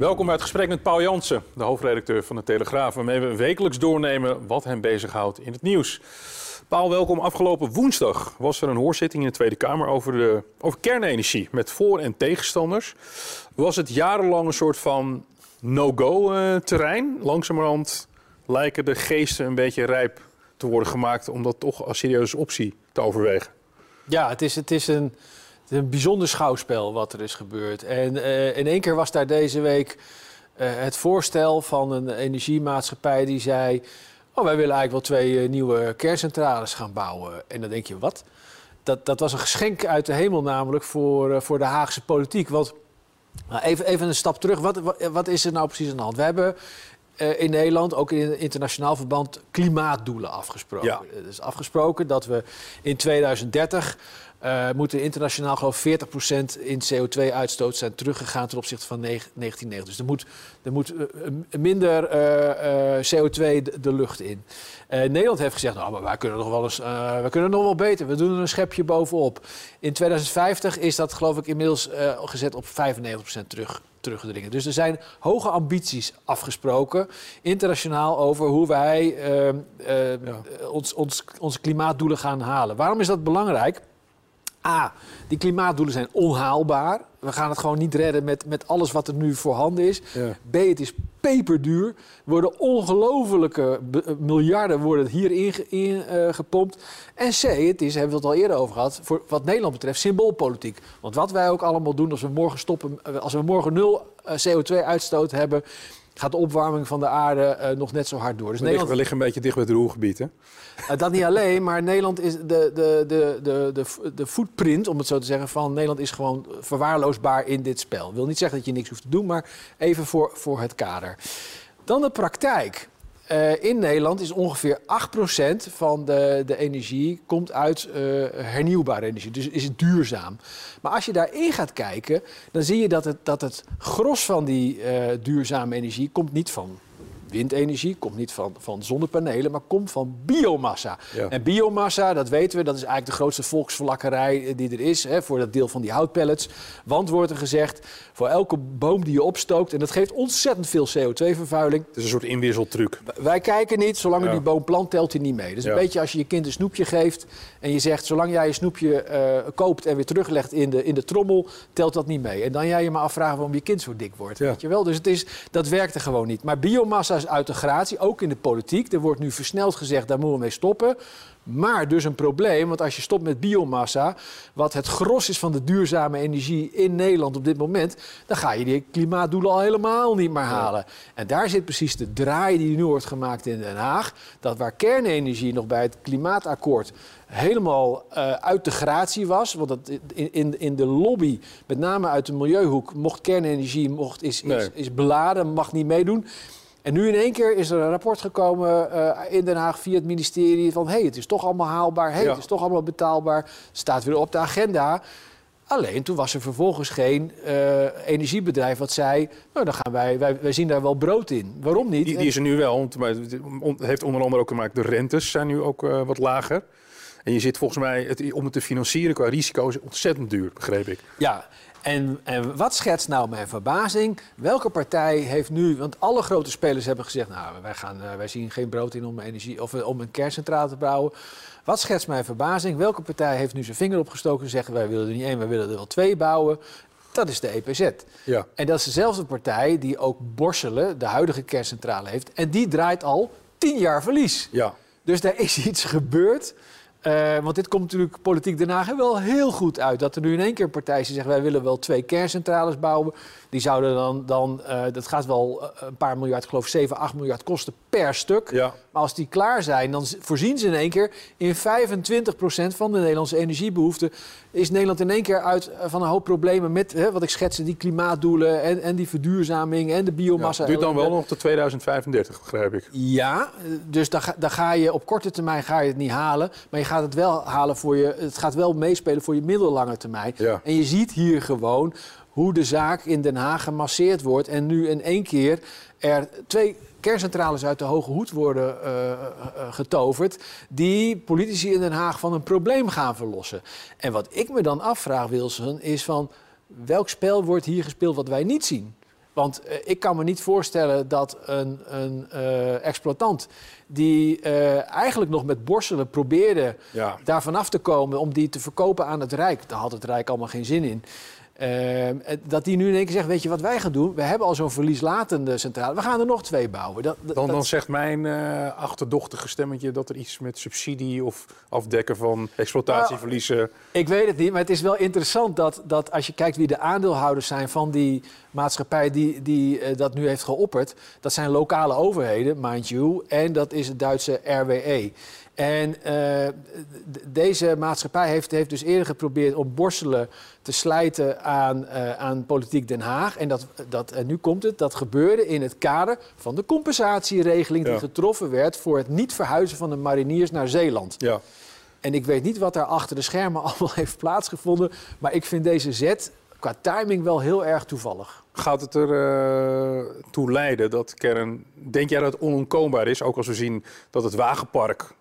Welkom bij het gesprek met Paul Jansen, de hoofdredacteur van de Telegraaf, waarmee we wekelijks doornemen wat hem bezighoudt in het nieuws. Paul, welkom. Afgelopen woensdag was er een hoorzitting in de Tweede Kamer over, de, over kernenergie met voor- en tegenstanders. Was het jarenlang een soort van no-go-terrein? Langzamerhand lijken de geesten een beetje rijp te worden gemaakt om dat toch als serieuze optie te overwegen. Ja, het is, het is een, een bijzonder schouwspel wat er is gebeurd. En uh, in één keer was daar deze week uh, het voorstel van een energiemaatschappij die zei... Oh, wij willen eigenlijk wel twee uh, nieuwe kerncentrales gaan bouwen. En dan denk je, wat? Dat, dat was een geschenk uit de hemel namelijk voor, voor de Haagse politiek. Want nou, even, even een stap terug, wat, wat, wat is er nou precies aan de hand? We hebben in Nederland, ook in internationaal verband, klimaatdoelen afgesproken. Ja. Het is afgesproken dat we in 2030 uh, moeten internationaal geloof 40% in CO2-uitstoot zijn teruggegaan ten opzichte van 1990. Dus er moet, er moet uh, minder uh, CO2 de, de, lucht in. Nederland heeft gezegd, nou, maar wij kunnen nog wel eens, wij kunnen nog wel beter. We doen er een schepje bovenop. In 2050 is dat geloof ik inmiddels gezet op 95% terug teruggedringen. Dus er zijn hoge ambities afgesproken, internationaal, over hoe wij uh, uh, ja. ons, ons, onze klimaatdoelen gaan halen. Waarom is dat belangrijk? A, die klimaatdoelen zijn onhaalbaar. We gaan het gewoon niet redden met, met alles wat er nu voorhanden is. Ja. B, het is peperduur. Er worden ongelofelijke miljarden worden hierin in, uh, gepompt. En C, het is, hebben we het al eerder over gehad, voor wat Nederland betreft symboolpolitiek. Want wat wij ook allemaal doen als we morgen stoppen, als we morgen nul CO2-uitstoot hebben, gaat de opwarming van de aarde uh, nog net zo hard door. Dus we, liggen, we liggen een beetje dicht bij het Roergebied, hè? Uh, dat niet alleen, maar Nederland is de, de, de, de, de, de footprint, om het zo te zeggen, van Nederland is gewoon verwaarloosbaar in dit spel. Ik wil niet zeggen dat je niks hoeft te doen, maar even voor, voor het kader. Dan de praktijk. Uh, in Nederland is ongeveer 8% van de, de energie komt uit uh, hernieuwbare energie. Dus is het duurzaam. Maar als je daarin gaat kijken, dan zie je dat het, dat het gros van die uh, duurzame energie komt niet van windenergie, komt niet van, van zonnepanelen, maar komt van biomassa. Ja. En biomassa, dat weten we, dat is eigenlijk de grootste volksverlakkerij die er is, hè, voor dat deel van die houtpellets. Want wordt er gezegd, voor elke boom die je opstookt, en dat geeft ontzettend veel CO2-vervuiling. Het is een soort inwisseltruc. Wij kijken niet, zolang Ja. u die boom plant, telt hij niet mee. Dus Ja. een beetje als je je kind een snoepje geeft en je zegt, zolang jij je snoepje eh, koopt en weer teruglegt in de, in de trommel, telt dat niet mee. En dan jij je maar afvragen waarom je kind zo dik wordt. Weet je wel? Dus het is, dat werkte gewoon niet. Maar biomassa is uit de gratie, ook in de politiek. Er wordt nu versneld gezegd, daar moeten we mee stoppen. Maar dus een probleem, want als je stopt met biomassa, wat het gros is van de duurzame energie in Nederland op dit moment, dan ga je die klimaatdoelen al helemaal niet meer halen. En daar zit precies de draai die nu wordt gemaakt in Den Haag. Dat waar kernenergie nog bij het klimaatakkoord helemaal eh, uit de gratie was. Want dat in, in, in de lobby, met name uit de milieuhoek, mocht kernenergie mocht, is, is, is beladen, mag niet meedoen. En nu in één keer is er een rapport gekomen eh, in Den Haag via het ministerie van... hé, hey, het is toch allemaal haalbaar, hey, Ja. het is toch allemaal betaalbaar. Staat weer op de agenda. Alleen toen was er vervolgens geen eh, energiebedrijf wat zei... nou, dan gaan wij, wij, wij zien daar wel brood in. Waarom niet? Die, die is er nu wel, want- maar het heeft onder andere ook te maken... de rentes zijn nu ook eh, wat lager. En je zit volgens mij, het, om het te financieren qua risico is ontzettend duur, begreep ik. Ja, en, en wat schetst nou mijn verbazing? Welke partij heeft nu, want alle grote spelers hebben gezegd, nou, wij, gaan, eh, wij zien geen brood in om, energie, of, eh, om een kerncentrale te bouwen. Wat schetst mijn verbazing? Welke partij heeft nu zijn vinger opgestoken en zeggen, wij willen er niet één, wij willen er wel twee bouwen? Dat is de EPZ. Ja. En dat is dezelfde partij die ook Borselen, de huidige kerncentrale, heeft. En die draait al tien jaar verlies. Ja. Dus daar is iets gebeurd. Eh, want dit komt natuurlijk politiek Den Haag wel heel goed uit. Dat er nu in één keer een partij is die zegt... wij willen wel twee kerncentrales bouwen. Die zouden dan, dan eh, dat gaat wel eh, een paar miljard, ik geloof 7, 8 miljard kosten per stuk. Ja. Maar als die klaar zijn, dan voorzien ze in één keer in 25% van de Nederlandse energiebehoeften. Is Nederland in één keer uit eh, van een hoop problemen met, hè, wat ik schetste, die klimaatdoelen en, en die verduurzaming en de Ja, biomassa. duurt dan wel nog tot 2035, begrijp ik. Ja, dus dan ga, dan ga je op korte termijn ga je het niet halen. Maar je gaat het wel halen voor je. Het gaat wel meespelen voor je middellange termijn. Ja. En je ziet hier gewoon hoe de zaak in Den Haag gemasseerd wordt. En nu in één keer er twee kerncentrales uit de hoge hoed worden eh, eh, eh, getoverd. Die politici in Den Haag van een probleem gaan verlossen. En wat ik me dan afvraag, Wilson, is van welk spel wordt hier gespeeld wat wij niet zien? Want ik kan me niet voorstellen dat een, een exploitant die eigenlijk nog met borstelen probeerde Ja. daar vanaf te komen om die te verkopen aan het Rijk. Daar had het Rijk allemaal geen zin in. Ehm, eh, dat die nu in één keer zegt, weet je wat wij gaan doen? We hebben al zo'n verlieslatende centrale. We gaan er nog twee bouwen. Dat, dat- Dan, dan dat- zegt mijn eh, achterdochtige stemmetje dat er iets met subsidie of afdekken van exploitatieverliezen. Ik weet het niet, maar het is wel interessant dat, dat als je kijkt wie de aandeelhouders zijn van die maatschappij die, die eh, dat nu heeft geopperd. Dat zijn lokale overheden, mind you, en dat is het Duitse RWE. En eh, deze maatschappij heeft, heeft dus eerder geprobeerd om borstelen te slijten aan, eh, aan politiek Den Haag. En, dat, dat, en nu komt het, dat gebeurde in het kader van de compensatieregeling die Ja. getroffen werd voor het niet verhuizen van de mariniers naar Zeeland. Ja. En ik weet niet wat daar achter de schermen allemaal heeft plaatsgevonden. Maar ik vind deze zet qua timing wel heel erg toevallig. Gaat het er eh, toe leiden dat kern... Denk jij dat het onontkoombaar is? Ook als we zien dat het wagenpark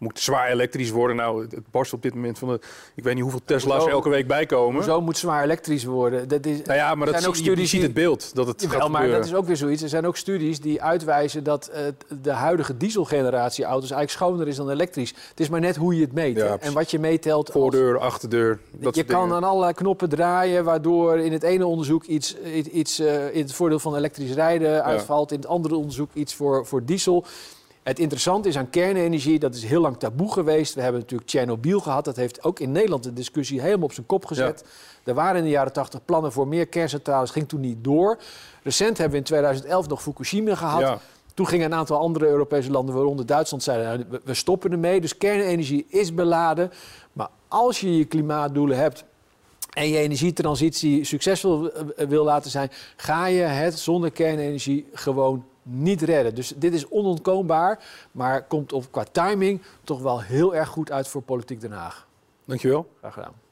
moet zwaar elektrisch worden. Nou, het- barst op dit moment van de... Ik weet niet hoeveel Tesla's er elke week bijkomen. Hoezo moet zwaar elektrisch worden? Dat is, Nou ja, maar dat zijn ook je, je studies ziet die- het beeld dat het Jawel, gaat maar dat is ook weer zoiets. Er zijn ook studies die uitwijzen dat eh, de huidige dieselgeneratie auto's eigenlijk schoner is dan elektrisch. Het is maar net hoe je het meet. Ja, en wat je meetelt. als- Voordeur, achterdeur, dat je kan aan allerlei knoppen draaien, waardoor in het ene onderzoek iets, iets, iets, eh, in het voordeel van elektrisch rijden uitvalt, in het andere onderzoek iets voor, voor diesel. Het interessante is aan kernenergie, dat is heel lang taboe geweest. We hebben natuurlijk Tsjernobyl gehad, dat heeft ook in Nederland de discussie helemaal op zijn kop gezet. Er waren in de jaren 80 plannen voor meer kerncentrales, ging toen niet door. Recent hebben we in 2011 nog Fukushima gehad. Ja. Toen gingen een aantal andere Europese landen, waaronder Duitsland, zeiden nou, we- stoppen ermee. Dus kernenergie is beladen. Maar als je je klimaatdoelen hebt en je energietransitie succesvol eh, wil laten zijn, ga je het zonder kernenergie gewoon niet redden. Dus dit is onontkoombaar, maar komt op qua timing toch wel heel erg goed uit voor politiek Den Haag. Dankjewel. Graag gedaan.